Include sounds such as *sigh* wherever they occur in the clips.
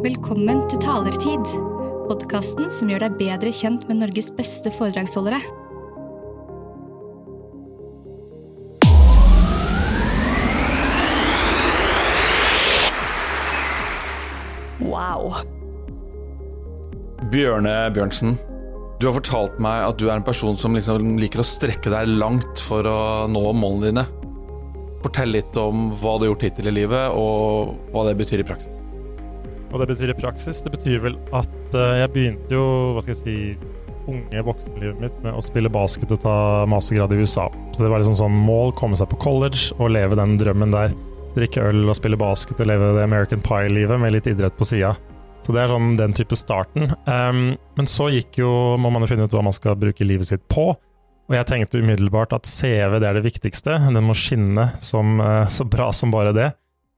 Velkommen til Talertid, podkasten som gjør deg bedre kjent med Norges beste foredragsholdere. Wow. Bjørne Bjørnsen, du har fortalt meg at du er en person som liksom liker å strekke deg langt for å nå målene dine. Fortell litt om hva du har gjort hittil i livet, og hva det betyr i praksis. Hva det betyr i praksis? Det betyr vel at uh, jeg begynte jo, hva skal jeg si, unge voksenlivet mitt med å spille basket og ta mastergrad i USA. Så det var liksom sånn mål, komme seg på college og leve den drømmen der. Drikke øl og spille basket og leve det American Pie-livet med litt idrett på sida. Så det er sånn den type starten. Um, men så gikk jo, må man jo finne ut hva man skal bruke livet sitt på. Og jeg tenkte umiddelbart at CV det er det viktigste. Den må skinne som, uh, så bra som bare det.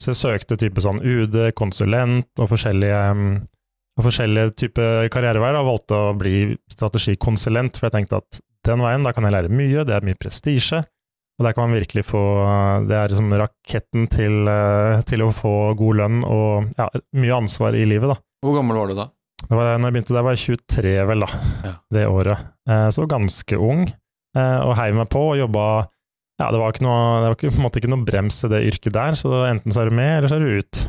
Så jeg søkte type sånn UD, konsulent og forskjellige, um, og forskjellige typer karriereveier. Og valgte å bli strategikonsulent, for jeg tenkte at den veien, da kan jeg lære mye, det er mye prestisje. Og der kan man virkelig få Det er liksom raketten til, uh, til å få god lønn og ja, mye ansvar i livet, da. Hvor gammel var du da? Det var, når jeg begynte der, var jeg 23, vel, da. Ja. Det året. Eh, så ganske ung. Eh, og heiv meg på og jobba Ja, det var, ikke noe, det var ikke, på en måte ikke noe brems i det yrket der, så enten så er du med, eller så er du ut.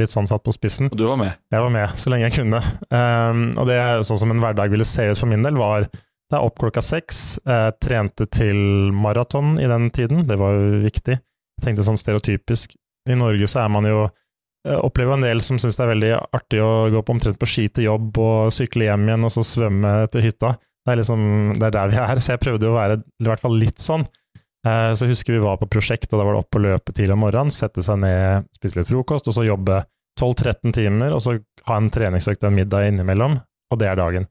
Litt sånn satt på spissen. Og du var med? Jeg var med så lenge jeg kunne. Um, og det er sånn som en hverdag ville se ut for min del, var det er opp klokka seks. eh, trente til maraton i den tiden, det var jo viktig. Jeg tenkte sånn stereotypisk. I Norge så er man jo opplever en del som syns det er veldig artig å gå på omtrent på ski til jobb og sykle hjem igjen og så svømme til hytta. Det er liksom, det er der vi er, så jeg prøvde jo å være i hvert fall litt sånn. Eh, så jeg husker vi var på prosjekt, og da var det opp og løpe tidlig om morgenen, sette seg ned, spise litt frokost, og så jobbe 12-13 timer, og så ha en treningsøkt en middag innimellom, og det er dagen.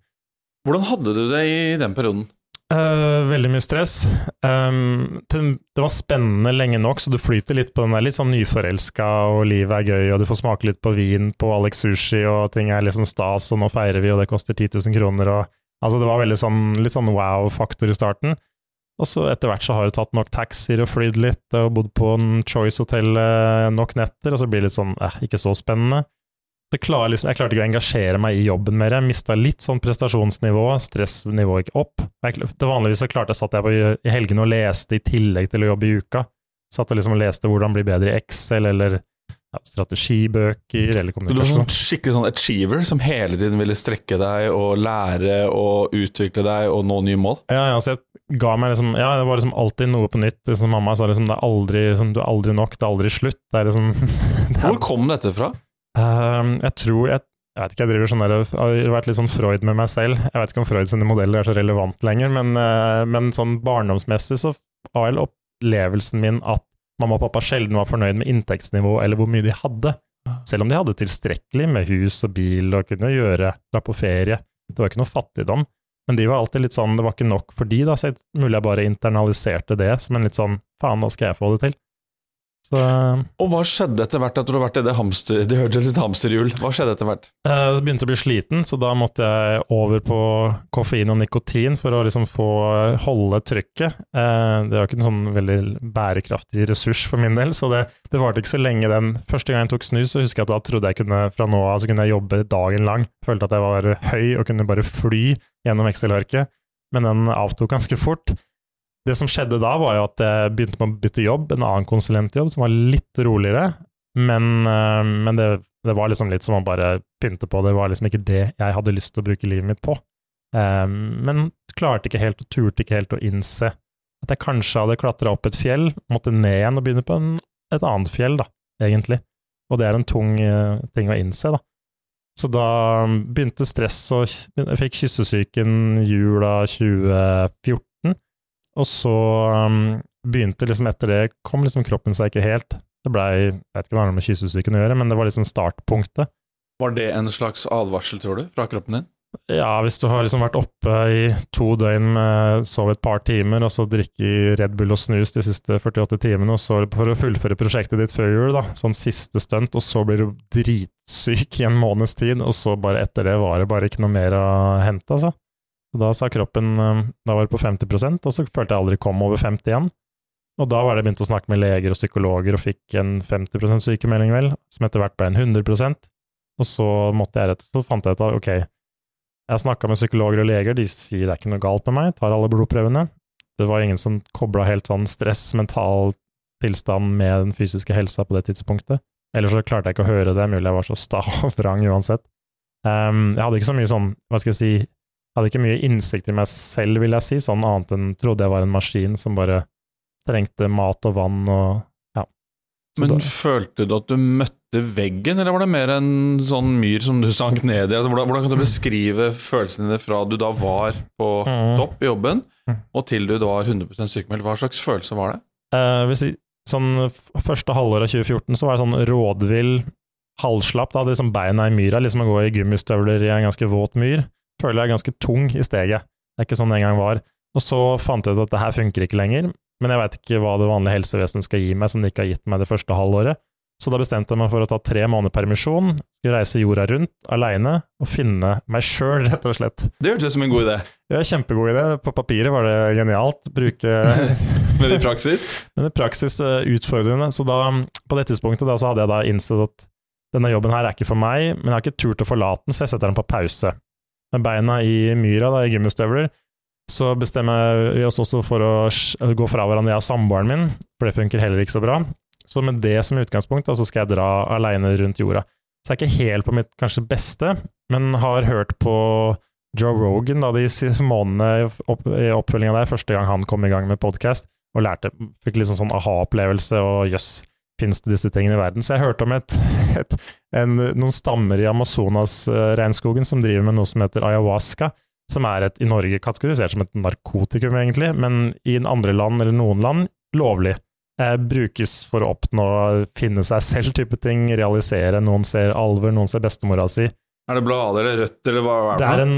Hvordan hadde du det i den perioden? Uh, veldig mye stress. Um, det, det var spennende lenge nok, så du flyter litt på den der litt sånn nyforelska, og livet er gøy, og du får smake litt på vin på Alex Sushi, og ting er liksom stas, og nå feirer vi, og det koster 10 000 kroner, og Altså, det var veldig sånn, litt sånn wow-faktor i starten. Og så etter hvert så har du tatt nok taxier og flydd litt, og bodd på en Choice-hotell eh, nok netter, og så blir det litt sånn eh, ikke så spennende. Klarer, liksom, jeg klarte ikke å engasjere meg i jobben mer. Jeg mista litt sånn prestasjonsnivå, stressnivået gikk opp. Jeg, det vanligvis så klarte jeg satt jeg på i helgene og leste i tillegg til å jobbe i uka. Satt og liksom leste hvordan bli bedre i Excel, eller ja, strategibøker, eller kommunikasjon. Du var sånn skikkelig sånn achiever som hele tiden ville strekke deg og lære og utvikle deg og nå nye mål? Ja, ja, så jeg ga meg liksom Ja, det var liksom alltid noe på nytt. Liksom mamma sa liksom det er aldri, liksom, du er aldri nok, det er aldri slutt. Det er liksom *laughs* det er, Hvor kom dette fra? Ehm, Jeg tror jeg, jeg vet ikke, jeg driver sånn der Jeg har vært litt sånn Freud med meg selv. Jeg vet ikke om Freud sine modeller er så relevant lenger, men, uh, men sånn barndomsmessig så har jeg opplevelsen min at mamma og pappa sjelden var fornøyd med inntektsnivå eller hvor mye de hadde. Selv om de hadde tilstrekkelig med hus og bil og kunne gjøre, dra på ferie. Det var ikke noe fattigdom. Men de var alltid litt sånn, det var ikke nok for de, da, så mulig jeg bare internaliserte det som en litt sånn faen, da skal jeg få det til. Så Og hva skjedde etter hvert etter du har vært i det hamster... Det hørtes litt hamsterhjul. Hva skjedde etter hvert? jeg begynte å bli sliten, så da måtte jeg over på koffein og nikotin for å liksom få holde trykket. Eh, Det var ikke en sånn veldig bærekraftig ressurs for min del, så det, det varte ikke så lenge den Første gang jeg tok snus, så husker jeg at da trodde jeg kunne fra nå av så kunne jeg jobbe dagen lang. Følte at jeg var høy og kunne bare fly gjennom Excel-arket, men den avtok ganske fort. Det som skjedde da, var jo at jeg begynte med å bytte jobb, en annen konsulentjobb som var litt roligere, men, eh, men det, det var liksom litt som å bare pynte på, det var liksom ikke det jeg hadde lyst til å bruke livet mitt på. Eh, men klarte ikke helt og turte ikke helt å innse at jeg kanskje hadde klatra opp et fjell, måtte ned igjen og begynne på en, et annet fjell, da, egentlig. Og det er en tung eh, ting å innse, da. Så da begynte stress, og jeg fikk kyssesyken jula 2014. Og så um, begynte liksom etter det, kom liksom kroppen seg ikke helt. Det blei, jeg vet ikke hva det har med kyssesyken å gjøre, men det var liksom startpunktet. Var det en slags advarsel, tror du, fra kroppen din? Ja, hvis du har liksom vært oppe i to døgn med sov et par timer, og så drikke Red Bull og snus de siste 48 timene, og så for å fullføre prosjektet ditt før jul, da, sånn siste stunt, og så blir du dritsyk i en måneds tid, og så bare etter det var det bare ikke noe mer å hente, altså. Og da sa kroppen eh, Da var det på 50% og så følte jeg aldri kom over 50 igjen. Og da var det begynt å snakke med leger og psykologer, og fikk en 50% sykemelding, vel, som etter hvert ble en 100 Og Og så måtte jeg rett, så fant jeg ut at ok, jeg har snakka med psykologer og leger, de sier det er ikke noe galt med meg, tar alle blodprøvene. Det var ingen som kobla helt sånn stress, mental tilstand med den fysiske helsa på det tidspunktet. Ellers så klarte jeg ikke å høre det, mulig jeg var så sta og *laughs* vrang uansett. Um, jeg hadde ikke så mye sånn, hva skal jeg si, hadde ikke mye innsikt i meg selv, vil jeg si, sånn annet enn trodde jeg var en maskin som bare trengte mat og vann og ja. Så Men da- følte du at du møtte veggen, eller var det mer en sånn myr som du *laughs* sank ned i? Altså, hvordan, hvordan kan du beskrive følelsene dine fra du da var på Mm. topp i jobben, Mm. og til du da var 100 sykemeldt? Hva slags følelse var det? Eh, hvis jeg, sånn Første halvår av 2014 så var jeg sånn rådvill, halvslapp. Da hadde liksom beina i myra, liksom å gå i gummistøvler i en ganske våt myr. Føler jeg er ganske tung i steget. Det er ikke sånn det en gang var. Og så fant jeg ut at det her funker ikke lenger, men jeg veit ikke hva det vanlige helsevesenet skal gi meg som det ikke har gitt meg det første halvåret. Så da bestemte jeg meg for å ta tre måneder permisjon, skulle reise jorda rundt aleine og finne meg sjøl, *laughs* rett og slett. Det hørtes ut som en god idé. Det er en kjempegod idé. På papiret var det genialt. Bruke *laughs* Men i praksis? Men i praksis eh, utfordrende. Så da, på det tidspunktet da, så hadde jeg da innsett at denne jobben her er ikke for meg, men jeg har ikke turt å forlate den, så jeg setter den på pause. Med beina i myra, da, i gummistøvler, så bestemmer vi oss også for å gå fra hverandre, jeg og samboeren min, for det funker heller ikke så bra. Så med det som utgangspunkt, da, så skal jeg dra aleine rundt jorda. Så jeg er ikke helt på mitt kanskje beste, men har hørt på Joe Rogan da, de månedene opp, i oppfølginga der, første gang han kom i gang med podkast, og lærte, fikk litt sånn aha-opplevelse, og jøss, fins det disse tingene i verden? Så jeg hørte om et, *laughs* et, en, noen stammer i Amazonas-regnskogen som driver med noe som heter ayahuasca, som er et, i Norge kategorisert som et narkotikum, egentlig, men i andre land, eller noen land, lovlig. Eh, brukes for å oppnå finne seg selv-type ting, realisere. Noen ser alver, noen ser bestemora si. Er det blader eller rødt, eller hva er Det det er, en,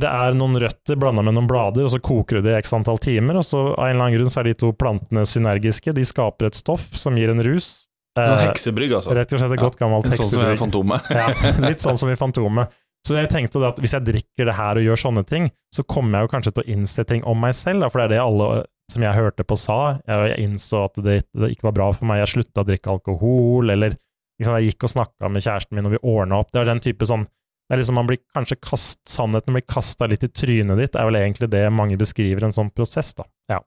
det er noen røtter blanda med noen blader, og så koker du det i x antall timer, og så av en eller annen grunn så er de to plantene synergiske. De skaper et stoff som gir en rus. Sånn Eh, heksebrygg, altså. rett og slett et Ja, godt gammelt En sånn som i. Fantomet. Ja, *laughs* litt sånn som i Fantomet. Så jeg tenkte at hvis jeg drikker det her og gjør sånne ting, så kommer jeg jo kanskje til å innse ting om meg selv, da, for det er det alle som jeg hørte på sa. Jeg, jeg innså at det, det ikke var bra for meg, jeg slutta å drikke alkohol, eller liksom, jeg gikk og snakka med kjæresten min og vi ordna opp. Det var den type sånn det er liksom man blir kanskje kast, Sannheten blir kasta litt i trynet ditt, er vel egentlig det mange beskriver en sånn prosess, da. Ja.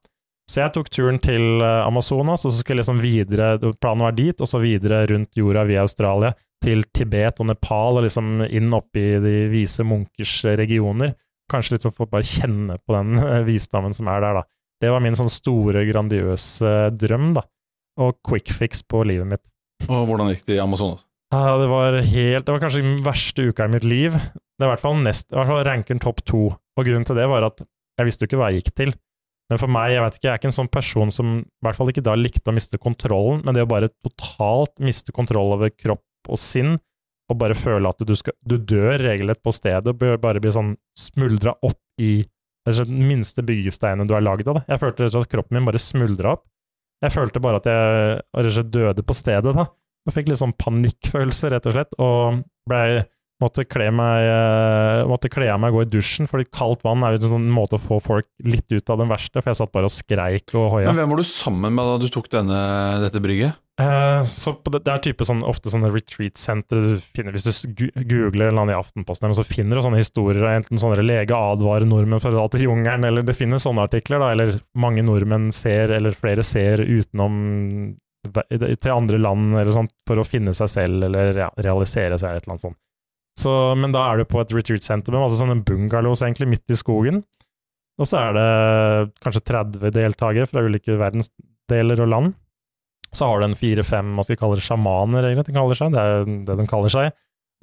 Så jeg tok turen til eh, Amazonas, og så skulle liksom videre Planen var dit, og så videre rundt jorda via Australia til Tibet og Nepal, og liksom inn opp i de vise munkers regioner. Kanskje litt sånn for å bare kjenne på den eh, visdommen som er der, da. Det var min sånn store, grandiøse drøm, da. Og quick fix på livet mitt. Og hvordan gikk det i Amazonas? Ja, det var helt Det var kanskje den verste uka i mitt liv. Det er i hvert fall nest fall ranker topp to. Og grunnen til det var at jeg visste jo ikke hva jeg gikk til. Men for meg, jeg vet ikke, jeg er ikke en sånn person som i hvert fall ikke da likte å miste kontrollen, men det å bare totalt miste kontroll over kropp og sinn, og bare føle at du, skal, du dør regelrett på stedet, og bare bli sånn smuldra opp i den minste byggesteinen du er lagd av. Da. Jeg følte rett og slett at kroppen min bare smuldra opp. Jeg følte bare at jeg rett og slett døde på stedet, da. Jeg fikk litt sånn panikkfølelse, rett og slett, og blei Måtte kle meg eh, Måtte kle av meg og gå i dusjen, fordi kaldt vann er jo en sånn måte å få folk litt ut av den verste, for jeg satt bare og skreik og hoia. Men hvem var du sammen med da du tok denne, dette brygget? Eh, så på det, det er type sånn, ofte sånne retreat-sentre du finner Hvis du googler en i Aftenposten, eller så finner du sånne historier av enten sånne lege advarer nordmenn for å dra til jungelen, eller det finnes sånne artikler, da, eller mange nordmenn ser, eller flere ser utenom til andre land eller sånt, for å finne seg selv, eller realisere seg, eller et eller annet sånt. Så, men da er du på et retreat center med masse sånne bungalows, egentlig, midt i skogen. Og så er det kanskje 30 deltakere fra ulike verdensdeler og land. Så har du en fire-fem, hva skal kalle det, sjamaner, egentlig, de kaller seg. Det er det de kaller seg.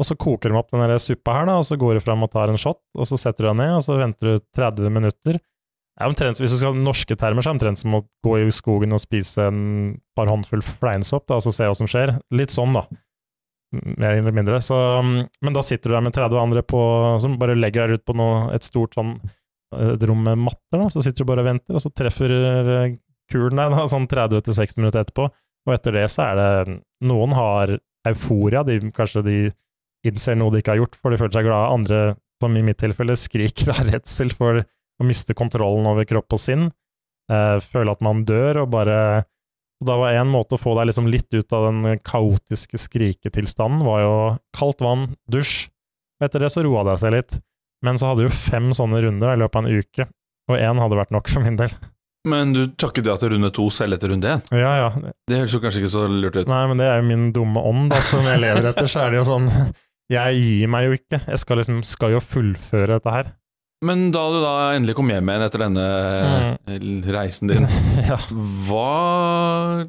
Og så koker de opp den suppa her, da, og så går du fram og tar en shot, og så setter du deg ned, og så venter du 30 minutter. Det omtrent, hvis du skal ha norske termer, så er det omtrent som å gå i skogen og spise en par håndfull fleinsopp, da, og så se hva som skjer. Litt sånn, da. Mer eller mindre. Så, mm, men da sitter du der med 30 andre på, som bare legger deg ut på noe, et stort sånn et rom med matter, da, så sitter du bare og venter, og så treffer eh, kulen deg da, sånn 30-60 minutter etterpå, og etter det så er det Noen har euforia, de, kanskje de innser noe de ikke har gjort, for de føler seg glade. Andre, som i mitt tilfelle, skriker av redsel for å miste kontrollen over kropp og sinn. Eh, føle at man dør, og bare Og da var en måte å få deg liksom litt ut av den kaotiske skriketilstanden, var jo kaldt vann, dusj. Og etter det så roa det seg litt. Men så hadde jo fem sånne runder i løpet av en uke, og én hadde vært nok for min del. Men du takket ja til runde to selv etter runde én? Ja, ja. Det høres jo kanskje ikke så lurt ut. Nei, men det er jo min dumme ånd, da, som jeg lever etter. Så er det jo sånn *laughs* Jeg gir meg jo ikke. Jeg skal liksom skal jo fullføre dette her. Men da du da endelig kom hjem igjen etter denne Mm. reisen din, *laughs* ja. hva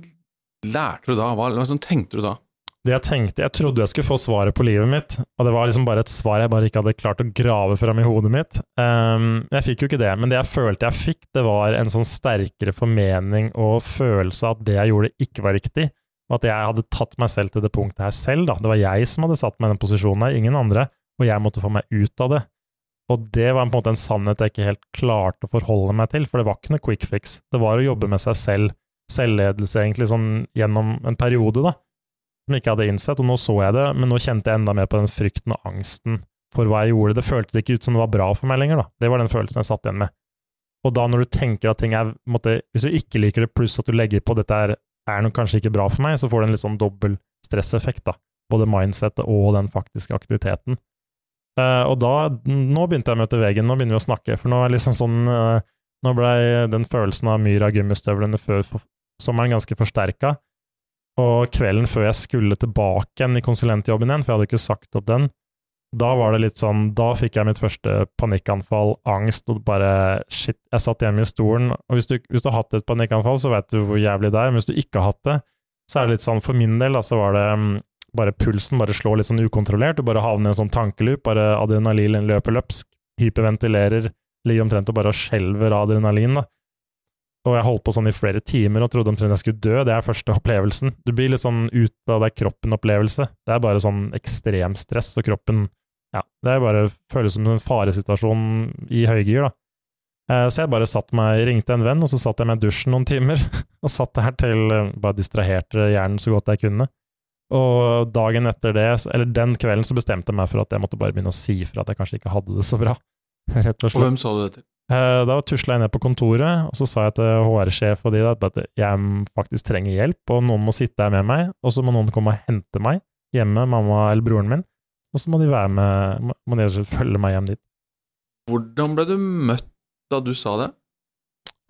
lærte du da? Hva, hva tenkte du da? Det jeg tenkte, jeg trodde jeg skulle få svaret på livet mitt, og det var liksom bare et svar jeg bare ikke hadde klart å grave fram i hodet mitt. Um, jeg fikk jo ikke det, men det jeg følte jeg fikk, det var en sånn sterkere formening og følelse av at det jeg gjorde, ikke var riktig, og at jeg hadde tatt meg selv til det punktet her selv, da. Det var jeg som hadde satt meg i den posisjonen her, ingen andre, og jeg måtte få meg ut av det. Og det var på en måte en sannhet jeg ikke helt klarte å forholde meg til, for det var ikke noe quick fix. Det var å jobbe med seg selv, selvledelse egentlig, sånn gjennom en periode, da som ikke hadde innsett, og nå så jeg det, men nå kjente jeg enda mer på den frykten og angsten for hva jeg gjorde. Det føltes ikke ut som det var bra for meg lenger, da. Det var den følelsen jeg satt igjen med. Og da når du tenker at ting er måtte, Hvis du ikke liker det, pluss at du legger på dette er, er nok kanskje ikke bra for meg, så får du en litt sånn dobbel stresseffekt, da. Både mindsettet og den faktiske aktiviteten. Uh, og da Nå begynte jeg å møte veggen, nå begynner vi å snakke, for nå er liksom sånn uh, Nå blei den følelsen av myra gummistøvlene før sommeren ganske forsterka. Og kvelden før jeg skulle tilbake igjen i konsulentjobben igjen, for jeg hadde ikke sagt opp den, da var det litt sånn Da fikk jeg mitt første panikkanfall, angst, og bare Shit, jeg satt hjemme i stolen. Og hvis du, hvis du har hatt et panikkanfall, så vet du hvor jævlig det er. Men hvis du ikke har hatt det, så er det litt sånn For min del, da, så var det um, bare pulsen bare slår litt sånn ukontrollert. Du bare havner i en sånn tankeloop. Bare adrenalin løper løpsk. Hyperventilerer. Ligger omtrent og bare skjelver av adrenalin, da. Og jeg holdt på sånn i flere timer og trodde omtrent jeg skulle dø. Det er første opplevelsen. Du blir litt sånn ut av deg kroppen-opplevelse. Det er bare sånn ekstremstress, og kroppen Ja, det er bare føles som en faresituasjon i høygir, da. Eh, så jeg bare satt meg, ringte en venn, og så satt jeg meg i dusjen noen timer. *laughs* Og satt der til bare distraherte hjernen så godt jeg kunne. Og dagen etter det, eller den kvelden, så bestemte jeg meg for at jeg måtte bare begynne å si fra at jeg kanskje ikke hadde det så bra. *laughs* Rett og slett. Og hvem sa du det til? Eh, da tusla jeg ned på kontoret, og så sa jeg til HR-sjef og de at jeg faktisk trenger hjelp, og noen må sitte her med meg, og så må noen komme og hente meg hjemme, mamma eller broren min, og så må de være med, må de følge meg hjem dit. Hvordan ble du møtt da du sa det?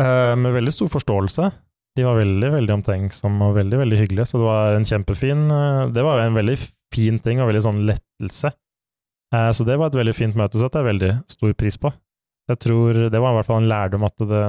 Eh, med veldig stor forståelse. De var veldig, veldig omtenksomme og veldig, veldig hyggelige, så det var en kjempefin eh, Det var en veldig fin ting, og veldig sånn lettelse. Så det var et veldig fint møte, så det er veldig stor pris på. Jeg tror det var i hvert fall en lærdom at det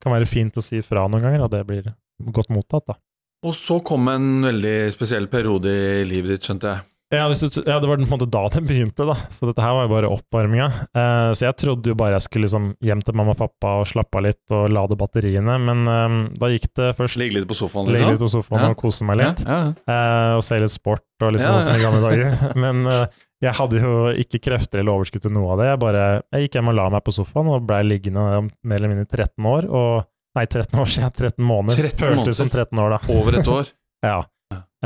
kan være fint å si fra noen ganger, og det blir godt mottatt, da. Og så kom en veldig spesiell periode i livet ditt, skjønte jeg. Ja, du, ja, det var på en måte da det begynte, da. Så dette her var jo bare oppvarminga. Eh, så jeg trodde jo bare jeg skulle liksom hjem til mamma og pappa og slappe av litt og lade batteriene, men eh, da gikk det først Ligge litt på sofaen, Ligge liksom? litt på sofaen Ja. og kose meg litt. Ja. Eh, og se litt sport og liksom sånn som i gamle dager. *laughs* Men eh, jeg hadde jo ikke krefter eller overskudd til noe av det. Jeg bare jeg gikk hjem og la meg på sofaen og blei liggende mer eller mindre 13 år. Og, nei, 13 år *laughs* siden, 13 måneder. 13 Føltes som 13 år, da. Over et år. *laughs* Ja.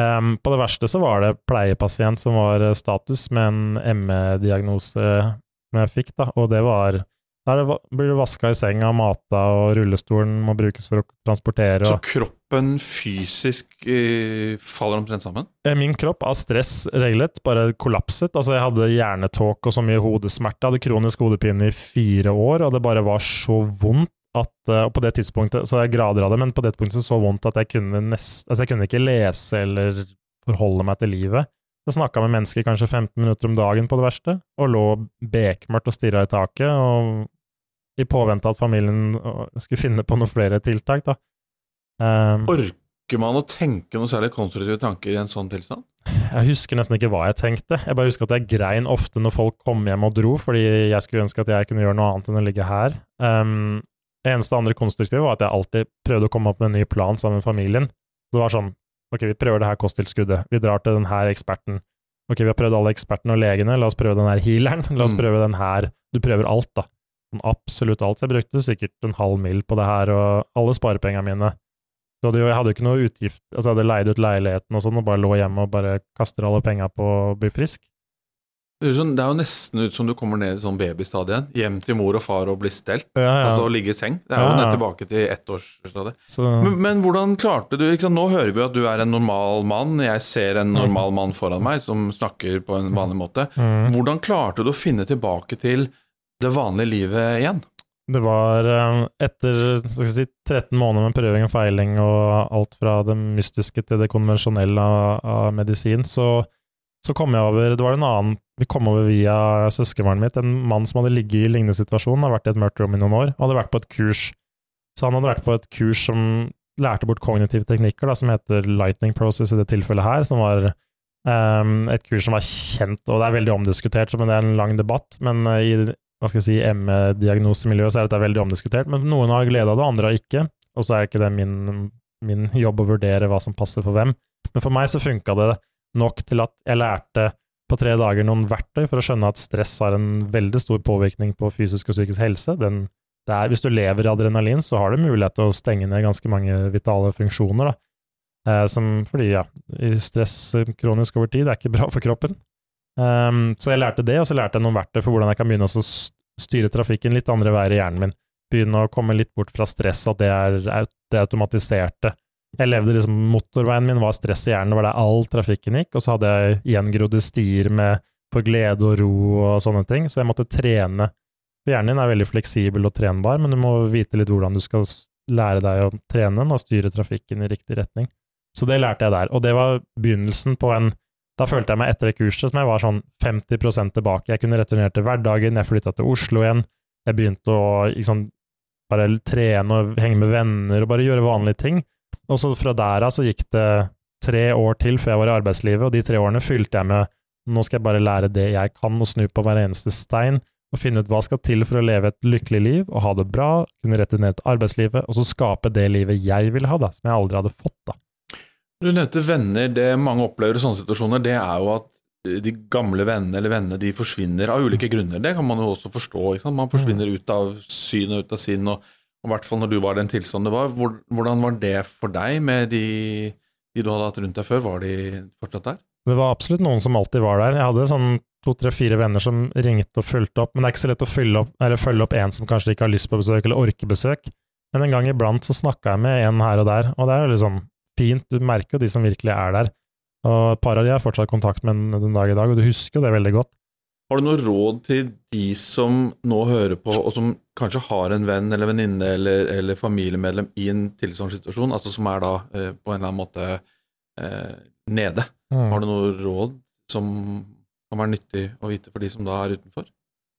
Ehm, på det verste så var det pleiepasient som var eh, status, med en ME-diagnose som jeg fikk, da, og det var der blir du vaska i senga, mata, og rullestolen må brukes for å transportere. Så kroppen fysisk eh, faller omtrent sammen? Eh, min kropp av stress reglet bare kollapset. Altså, jeg hadde hjernetåke og så mye hodesmerte. Jeg hadde kronisk hodepine i fire år, og det bare var så vondt at eh, Og på det tidspunktet, så er jeg grader av det, men på det tidspunktet så vondt at jeg kunne nest, altså jeg kunne ikke lese eller forholde meg til livet. Jeg snakka med mennesker kanskje 15 minutter om dagen på det verste, og lå bekmørkt og stirra i taket, og i påvente at familien skulle finne på noen flere tiltak, da. Um, Orker man å tenke noe særlig konstruktive tanker i en sånn tilstand? Jeg husker nesten ikke hva jeg tenkte. Jeg bare husker at jeg grein ofte når folk kom hjem og dro, fordi jeg skulle ønske at jeg kunne gjøre noe annet enn å ligge her. Um, det eneste andre konstruktive var at jeg alltid prøvde å komme opp med en ny plan sammen med familien. Det var sånn Ok, vi prøver det her kosttilskuddet. Vi drar til den her eksperten. Ok, vi har prøvd alle ekspertene og legene. La oss prøve den her healeren. *laughs* La oss Mm. prøve den her. Du prøver alt, da. Sånn absolutt alt. Så jeg brukte sikkert en halv mil på det her, og alle sparepengene mine. Så jeg hadde jo ikke noe utgift Altså, jeg hadde leid ut leiligheten og sånn, og bare lå hjemme og bare kaster alle penga på å bli frisk. Det er jo sånn- det er jo nesten ut som du kommer ned i sånn babystadiet. Hjem til mor og far og bli stelt. Ja, ja. Altså ligge i seng. Det er jo nett tilbake til ettårsstadiet. så, Men, men hvordan klarte du liksom. Nå hører vi at du er en normal mann. Jeg ser en normal mann foran meg som snakker på en vanlig måte. mm. Hvordan klarte du å finne tilbake til det vanlige livet igjen? Det var eh, etter skal jeg si, 13 måneder med prøving og feiling og alt fra det mystiske til det konvensjonelle av, av medisin, så, så kom jeg over Det var en annen Vi kom over via søskenbarnet mitt, en mann som hadde ligget i lignende situasjon, har vært i et mørkt rom i noen år, og hadde vært på et kurs. Så han hadde vært på et kurs som lærte bort kognitive teknikker, da, som heter Lightning Process i det tilfellet her, som var um, et kurs som var kjent, og det er veldig omdiskutert, men det er en lang debatt. Men eh, i hva skal jeg si, ME-diagnosemiljøet så er dette veldig omdiskutert, men noen har glede av det, andre har ikke. Og så er ikke det min, min jobb å vurdere hva som passer for hvem. Men for meg så funka det nok til at jeg lærte på tre dager noen verktøy for å skjønne at stress har en veldig stor påvirkning på fysisk og psykisk helse. Den, det er, hvis du lever i adrenalin, så har du mulighet til å stenge ned ganske mange vitale funksjoner. Eh, som, fordi ja, stress kronisk over tid er ikke bra for kroppen. Um, så jeg lærte det, og så lærte jeg noen verktøy for hvordan jeg kan begynne å styre trafikken litt andre veier i hjernen min. Begynne å komme litt bort fra stress, at det er det automatiserte. Jeg levde liksom, Motorveien min var stress i hjernen, det var der all trafikken gikk, og så hadde jeg gjengrodde stier med for glede og ro og sånne ting, så jeg måtte trene. Hjernen din er veldig fleksibel og trenbar, men du må vite litt hvordan du skal lære deg å trene den og styre trafikken i riktig retning. Så det lærte jeg der, og det var begynnelsen på en da følte jeg meg etter det kurset som jeg var sånn 50 tilbake. Jeg kunne returnere til hverdagen, jeg flytta til Oslo igjen. Jeg begynte å liksom, bare trene og henge med venner og bare gjøre vanlige ting. Og så fra der av så gikk det tre år til før jeg var i arbeidslivet, og de tre årene fylte jeg med nå skal jeg bare lære det jeg kan, og snu på hver eneste stein, og finne ut hva skal til for å leve et lykkelig liv, og ha det bra, kunne returnere til arbeidslivet, og så skape det livet jeg ville ha, da, som jeg aldri hadde fått, da. Du nevnte venner. Det mange opplever i sånne situasjoner, det er jo at de gamle vennene eller vennene de forsvinner av ulike grunner. Det kan man jo også forstå. Ikke sant? Man forsvinner ut av syn og ut av sinn. og og i hvert fall når du var i den tilstanden det var. Hvordan var det for deg med de, de du hadde hatt rundt deg før? Var de fortsatt der? Det var absolutt noen som alltid var der. Jeg hadde sånn to, tre, fire venner som ringte og fulgte opp, men det er ikke så lett å opp, eller følge opp en som kanskje ikke har lyst på besøk eller orker besøk. Men en gang iblant så snakka jeg med en her og der, og det er jo liksom fint. Du merker jo de som virkelig er der. Og et par av de har fortsatt kontakt med den dag i dag, og du husker jo det veldig godt. Har du noe råd til de som nå hører på, og som kanskje har en venn eller venninne eller, eller familiemedlem i en tilsvarende situasjon, altså som er da eh, på en eller annen måte eh, nede? Mm. Har du noe råd som kan være nyttig å vite for de som da er utenfor?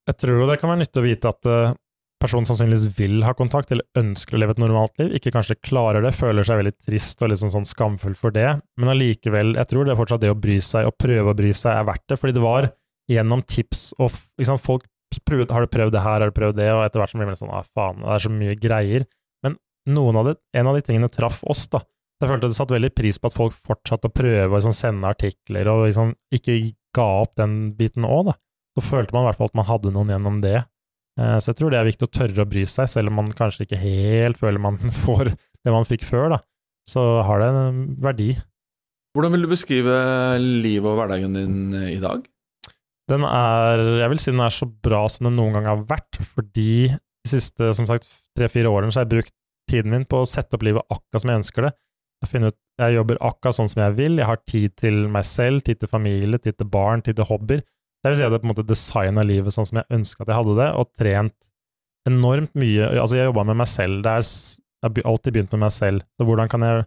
Jeg tror det kan være nyttig å vite at eh, personen sannsynligvis vil ha kontakt, eller ønsker å leve et normalt liv, ikke kanskje klarer det, føler seg veldig trist og liksom sånn skamfull for det, men allikevel, jeg tror det er fortsatt det å bry seg, og prøve å bry seg, er verdt det, fordi det var gjennom tips og sant, folk prøvde, har du prøvd det her, har du prøvd det, og etter hvert så blir det sånn, ah, faen, det er så mye greier, men av det, en av de tingene traff oss da, jeg følte det satt veldig pris på at folk fortsatte å prøve å liksom, sende artikler, og liksom, ikke ga opp den biten også da, så følte man i hvert fall at man hadde noen gjennom det. Eh, Så jeg tror det er viktig å tørre å bry seg, selv om man kanskje ikke helt føler man *laughs* får det man fikk før, da. Så har det en verdi. Hvordan vil du beskrive livet og hverdagen din eh, i dag? Den er, jeg vil si den er så bra som den noen gang har vært, fordi de siste, som sagt, tre-fire årene så har jeg brukt tiden min på å sette opp livet akkurat som jeg ønsker det. Jeg, finner ut, jeg jobber akkurat sånn som jeg vil, jeg har tid til meg selv, tid til familie, tid til barn, tid til hobbyer. Det vil si at jeg på en måte designa livet sånn som jeg ønska at jeg hadde det, og trent enormt mye. Altså, jeg jobba med meg selv. Det er, jeg har alltid begynt med meg selv. Så hvordan kan jeg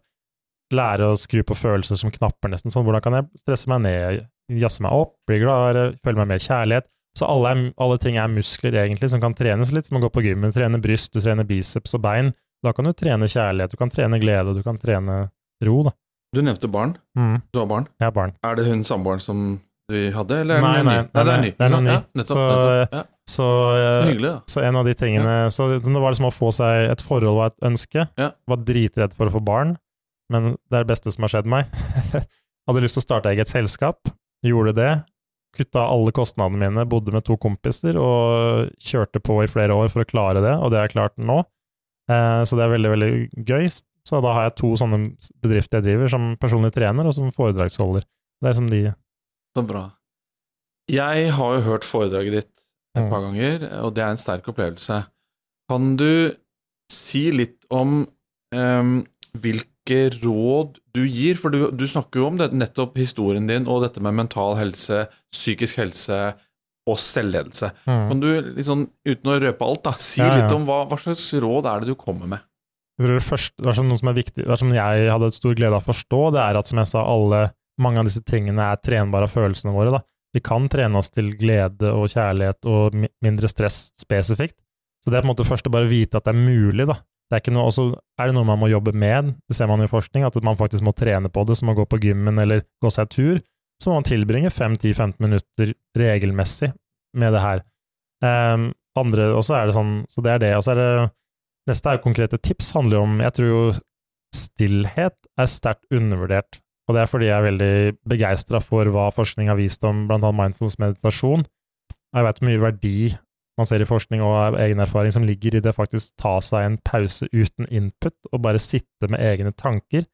lære å skru på følelser som knapper, nesten sånn? Hvordan kan jeg stresse meg ned, jazze meg opp, bli gladere, føle meg mer kjærlighet? Så alle, er, alle ting er muskler, egentlig, som kan trenes litt, som å gå på gymmen. Du trener bryst, du trener biceps og bein. Da kan du trene kjærlighet, du kan trene glede, du kan trene ro, da. Du nevnte barn. Mm, Du har barn. jeg har barn. Er det hun samboeren som du hadde, eller er Nei, det nei, ny? Nei, nei, det er noe ny. Ja, nettopp. Så, nettopp. Ja. Så, Så hyggelig, da. så en av de tingene Så det var liksom å få seg et forhold og et ønske. Ja. Var dritredd for å få barn, men det er det beste som har skjedd meg. *laughs* Hadde lyst til å starte eget selskap, gjorde det. Kutta alle kostnadene mine, bodde med to kompiser og kjørte på i flere år for å klare det, og det har jeg klart nå. Eh, så det er veldig, veldig gøy. Så da har jeg to sånne bedrifter jeg driver, som personlig trener og som foredragsholder. Det er som de Så bra. Jeg har jo hørt foredraget ditt et Mm. par ganger, og det er en sterk opplevelse. Kan du si litt om um, hvilke råd du gir? For du, du snakker jo om det, nettopp historien din og dette med mental helse, psykisk helse og selvledelse. Mm. Kan du, sånn, uten å røpe alt, da, si Ja, ja. litt om hva, hva slags råd er det du kommer med? Jeg tror det første, det som noe som er viktig, det som jeg hadde et stor glede av å forstå, det er at som jeg sa, alle, mange av disse tingene er trenbare av følelsene våre. Da. Vi kan trene oss til glede og kjærlighet og mindre stress spesifikt. Så det er på en måte først å bare vite at det er mulig, da. Det er noe, og så er det noe man må jobbe med, det ser man i forskning, at man faktisk må trene på det, som å gå på gymmen eller gå seg tur. Så må man tilbringe 5-10-15 minutter regelmessig med det her. Um, andre, og så er det sånn, så det er det. Og så er det Neste er konkrete tips, handler jo om Jeg tror jo stillhet er sterkt undervurdert. Og det er fordi jeg er veldig begeistra for hva forskning har vist om annet mindfulness meditasjon. Jeg vet hvor mye verdi man ser i forskning og egen erfaring som ligger i det faktisk ta seg en pause uten input, og bare sitte med egne tanker,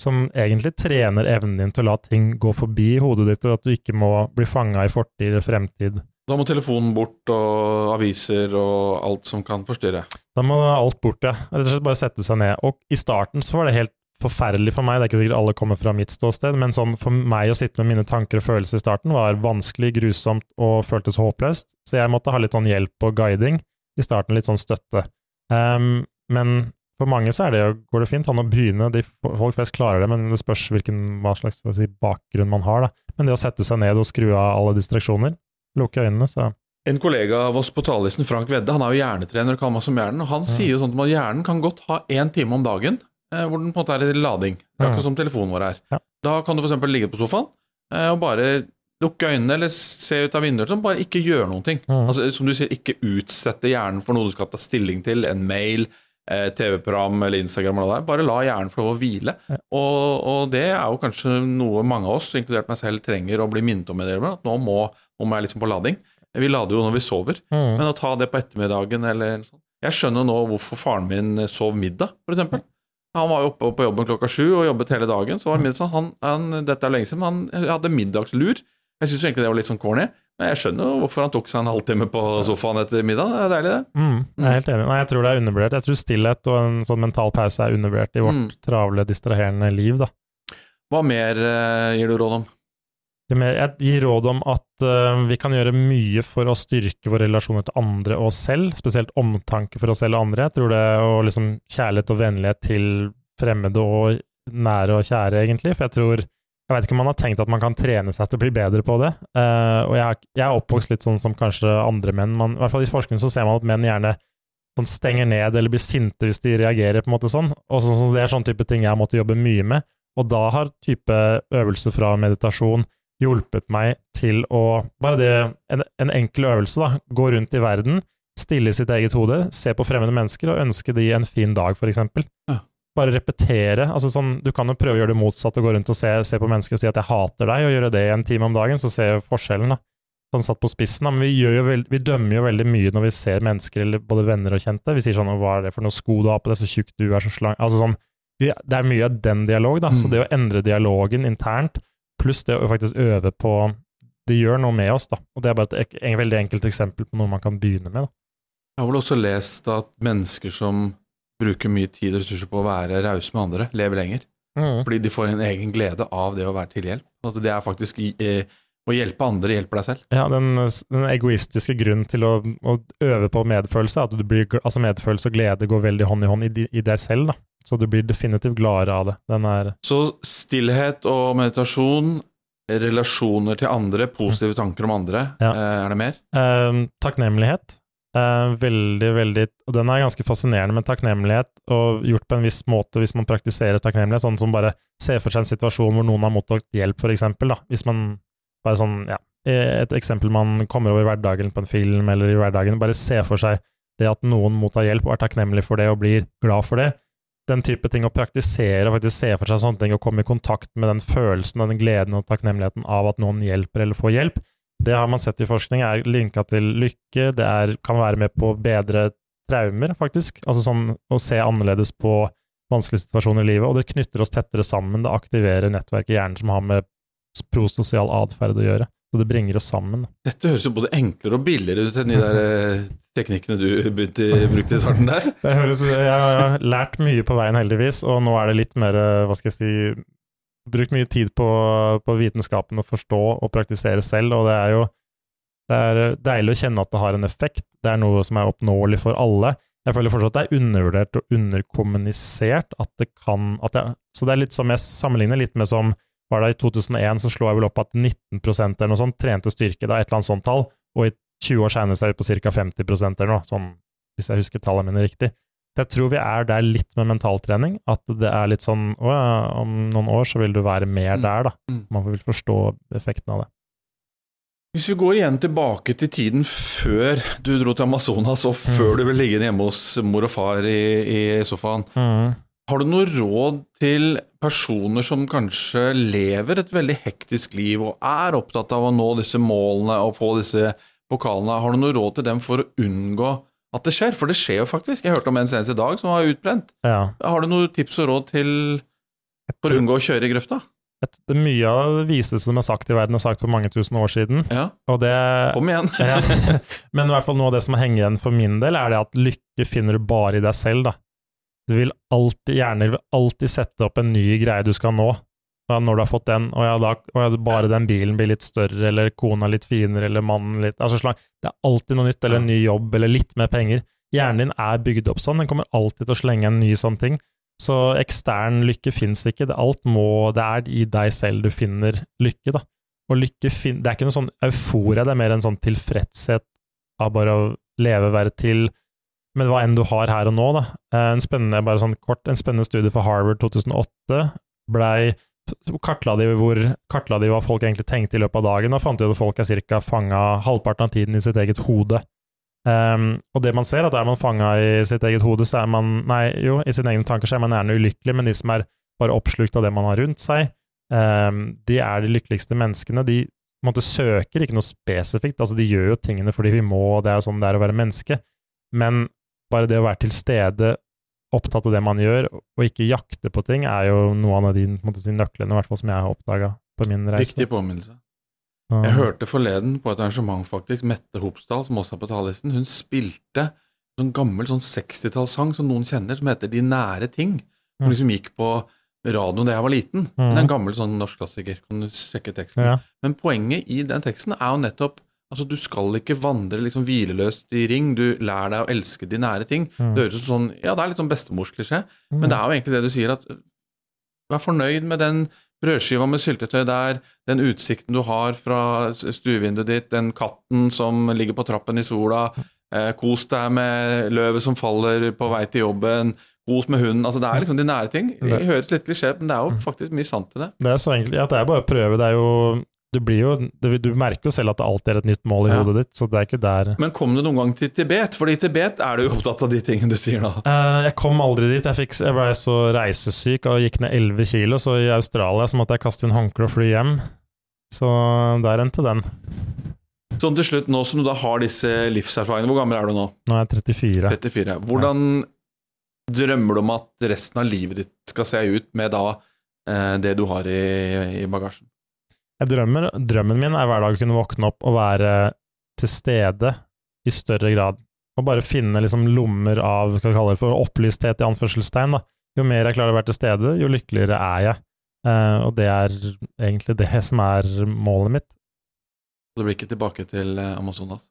som egentlig trener evnen din til å la ting gå forbi hodet ditt, og at du ikke må bli fanga i fortid og fremtid. Da må telefonen bort, og aviser og alt som kan forstyrre. Da må alt bort, ja. Rett og slett bare sette seg ned. Og i starten så var det helt forferdelig for meg, det er ikke sikkert alle kommer fra mitt ståsted, men sånn for meg å sitte med mine tanker og følelser i starten var vanskelig, grusomt og føltes håpløst, så jeg måtte ha litt sånn hjelp og guiding i starten, litt sånn støtte. Um, men for mange så er det, jo- går det fint an å begynne, de, folk flest klarer det, men det spørs hvilken hva slags si, bakgrunn man har. Da. Men det å sette seg ned og skru av alle distraksjoner, lukke øynene, så En kollega av oss på talerlisten, Frank Vedde, han er jo hjernetrener og kan masse om hjernen, og han sier jo sånn at hjernen kan godt ha én time om dagen hvor den på en måte er i lading. Akkurat som telefonen vår er. Ja. Da kan du f.eks. ligge på sofaen eh, og bare lukke øynene eller se ut av vinduet, sånn, bare ikke gjøre noen ting. Mm. Altså, som du sier, ikke utsette hjernen for noe du skal ta stilling til, en mail, eh, TV-program eller Instagram eller noe det er. Bare la hjernen få lov å hvile. Ja. Og, og det er jo kanskje noe mange av oss, inkludert meg selv, trenger å bli minnet om i det, at nå må, nå må jeg liksom på lading. Vi lader jo når vi sover. mm. Men å ta det på ettermiddagen eller sånn Jeg skjønner nå hvorfor faren min sov middag, for eksempel. Han var jo oppe på jobben klokka sju og jobbet hele dagen. Så var det middag, han, han, dette er lenge siden, men han hadde middagslur. Jeg syns egentlig det var litt sånn corny, men jeg skjønner jo hvorfor han tok seg en halvtime på sofaen etter middag. Det er deilig, det. Mm, jeg er helt enig. Nei, jeg tror det er undervurdert. Jeg tror stillhet og en sånn mental pause er undervurdert i vårt Mm. travle, distraherende liv, da. Hva mer eh, gir du råd om? Jeg gir råd om at eh, vi kan gjøre mye for å styrke våre relasjoner til andre og oss selv, spesielt omtanke for oss selv og andre. Jeg tror det og liksom kjærlighet og vennlighet til fremmede og nære og kjære, egentlig. For jeg tror Jeg vet ikke om man har tenkt at man kan trene seg til å bli bedre på det. Eh, og jeg, er- oppvokst litt sånn som kanskje andre menn. Man, I hvert fall i forskning så ser man at menn gjerne sånn stenger ned eller blir sinte hvis de reagerer, på en måte sånn. Og så, så det er sånn type ting jeg har måttet jobbe mye med. Og da har type øvelser fra meditasjon hjulpet meg til å Bare det, en, en enkel øvelse, da. Gå rundt i verden, stille i sitt eget hode, se på fremmede mennesker og ønske de en fin dag, for eksempel. Ja. Bare repetere. altså sånn, Du kan jo prøve å gjøre det motsatte, gå rundt og se, se på mennesker og si at 'jeg hater deg', og gjøre det en time om dagen, så ser jeg forskjellen. da. Sånn satt på spissen, da. Men vi, jo veld, vi dømmer jo veldig mye når vi ser mennesker, eller både venner og kjente. Vi sier sånn 'hva er det for noe sko du har på deg, så tjukk du er, så slang' Altså sånn, Det er mye av den dialog, da. Så Mm. det å endre dialogen internt, pluss det å faktisk øve på Det gjør noe med oss, da. Og det er bare et en veldig enkelt eksempel på noe man kan begynne med. da. Jeg har vel også lest at mennesker som bruker mye tid og ressurser på å være rause med andre, lever lenger. Fordi de får en egen glede av det å være til hjelp. At det er faktisk eh, å hjelpe andre hjelper deg selv. Ja, den, den egoistiske grunnen til å, å øve på medfølelse, at du blir, altså medfølelse og glede går veldig hånd i hånd i, i deg selv, da. Så du blir definitivt gladere av det. Den er Så stillhet og meditasjon, relasjoner til andre, positive tanker om andre, Ja. eh, er det mer? eh, takknemlighet. Eh, veldig, veldig Og den er ganske fascinerende med takknemlighet, og gjort på en viss måte hvis man praktiserer takknemlighet, sånn som bare ser for seg en situasjon hvor noen har mottatt hjelp, for eksempel, da. Hvis man bare sånn, ja, et eksempel man kommer over i hverdagen på en film eller i hverdagen, bare se for seg det at noen mottar hjelp og er takknemlig for det og blir glad for det. Den type ting å praktisere og faktisk se for seg sånne ting og komme i kontakt med den følelsen og den gleden og takknemligheten av at noen hjelper eller får hjelp, det har man sett i forskning er linka til lykke, det er, kan være med på bedre traumer, faktisk. Altså sånn å se annerledes på vanskelige situasjoner i livet, og det knytter oss tettere sammen, det aktiverer nettverk i hjernen som har med prososial atferd å gjøre. Så det bringer oss sammen. Dette høres jo både enklere og billigere ut enn de der eh, teknikkene du begynte, brukte i starten der. *laughs* Det høres, jeg har lært mye på veien, heldigvis, og nå er det litt mer, eh, hva skal jeg si Brukt mye tid på, på vitenskapen å forstå og praktisere selv, og det er jo det er deilig å kjenne at det har en effekt. Det er noe som er oppnåelig for alle. Jeg føler fortsatt at det er undervurdert og underkommunisert at det kan at jeg, Så det er litt som jeg sammenligner litt med som var det I 2001 så slo jeg vel opp at 19 eller noe sånt trente styrke, da et eller annet sånt tall, og i 20 år seinere er vi på ca. 50% eller noe, sånn, hvis jeg husker tallene mine riktig. Så Jeg tror vi er der litt med mentaltrening, at det er litt sånn å ja, om noen år så vil du være mer Mm. der, da. Mm. Man vil forstå effekten av det. Hvis vi går igjen tilbake til tiden før du dro til Amazonas, og før du ble liggende hjemme hos mor og far i, i sofaen, har du noe råd til personer som kanskje lever et veldig hektisk liv og er opptatt av å nå disse målene og få disse pokalene? Har du noe råd til dem for å unngå at det skjer? For det skjer jo faktisk. Jeg hørte om en senest i dag som var utbrent. Ja. Har du noen tips og råd til for å unngå å kjøre i grøfta? Et, det mye av det viseste som er sagt i verden, er sagt for mange tusen år siden, Ja, og det kom igjen. *laughs* ja. Men i hvert fall noe av det som henger igjen for min del, er det at lykke finner du bare i deg selv, da. Du vil alltid, hjerner vil alltid sette opp en ny greie du skal nå. Ja, når du har fått den, og ja, da, og ja, bare den bilen blir litt større, eller kona litt finere, eller mannen litt altså slag. Det er alltid noe nytt, eller en ny jobb, eller litt mer penger. Hjernen din er bygd opp sånn, den kommer alltid til å slenge en ny sånn ting. Så ekstern lykke fins ikke, det, alt må, det er i deg selv du finner lykke, da. Og lykke fin, det er ikke noe sånn euforia, det er mer en sånn tilfredshet av bare å leve, være til, med hva enn du har her og nå, da. Eh, En spennende, bare sånn kort, en spennende studie for Harvard 2008 blei kartla de, hvor, kartla de hva folk egentlig tenkte i løpet av dagen, og fant ut at folk er cirka fanga halvparten av tiden i sitt eget hode. Um, og det man ser, at er man fanga i sitt eget hode, så er man Nei, jo, i sine egne tanker så er man gjerne ulykkelig, men de som er bare oppslukt av det man har rundt seg, um, de er de lykkeligste menneskene. De på en søker ikke noe spesifikt, altså de gjør jo tingene fordi vi må, og det er jo sånn det er å være menneske, men bare det å være til stede, opptatt av det man gjør, og ikke jakte på ting, er jo noen av de, måte, nøklene hvert fall som jeg har oppdaga på min reise. Viktig påminnelse. Jeg hørte forleden på et arrangement, faktisk, Mette Hopsdal, som også er på talerlisten, hun spilte en sånn gammel sånn 60-tallssang som noen kjenner, som heter De nære ting. Som Mm. liksom gikk på radioen da jeg var liten. Mm. Det er en gammel sånn norsk klassiker. Kan du sjekke teksten? Ja. Men poenget i den teksten er jo nettopp Altså, du skal ikke vandre liksom hvileløst i ring, du lærer deg å elske de nære ting. Mm. Det høres ut sånn Ja, det er litt sånn bestemorsklisjé, men det er jo egentlig det du sier, at vær fornøyd med den brødskiva med syltetøy der, den utsikten du har fra stuevinduet ditt, den katten som ligger på trappen i sola, eh, kos deg med løvet som faller på vei til jobben, kos med hunden. Altså, det er liksom de nære ting. Det Det- høres litt klisjé men det er jo faktisk mye sant i det. Det er så enkelt at det er bare å prøve. Det er jo Du, blir jo, du, du merker jo selv at det alltid er et nytt mål i Ja. hodet ditt, så det er ikke der Men kom du noen gang til Tibet? Fordi i Tibet er du jo opptatt av de tingene du sier nå. Uh, Jeg kom aldri dit. Jeg, fikk, jeg ble så reisesyk og gikk ned 11 kilo, så i Australia så måtte jeg kaste inn håndkle og fly hjem. Så der endte den. Sånn til slutt, nå som du da har disse livserfaringene, hvor gammel er du nå? Nå er jeg 34. 34. Hvordan drømmer du om at resten av livet ditt skal se ut med da eh, det du har i, i bagasjen? Jeg drømmer, drømmen min er hver dag å kunne våkne opp og være til stede i større grad. Og bare finne liksom lommer av hva vi kaller det for opplysthet i anførselstegn. Da. Jo mer jeg klarer å være til stede, jo lykkeligere er jeg. Eh, og det er egentlig det som er målet mitt. Så Det blir ikke tilbake til eh, Amazonas.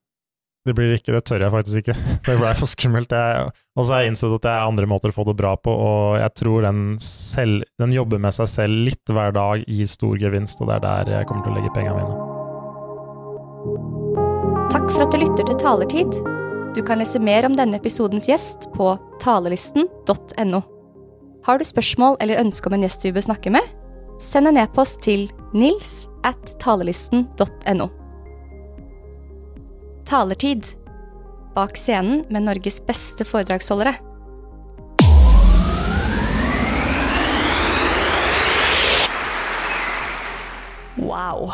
Det blir ikke, det tør jeg faktisk ikke. *laughs* Det ble for skummelt. Og så har jeg innsett at det er andre måter å få det bra på, og jeg tror den, selv, den jobber med seg selv litt hver dag i stor gevinst, og det er der jeg kommer til å legge pengene mine. Takk for at du lytter til Talertid. Du kan lese mer om denne episodens gjest på talelisten.no. Har du spørsmål eller ønske om en gjest vi bør snakke med? Send en e-post til nils at talelisten.no. Talertid. Bak scenen med Norges beste foredragsholdere. Wow.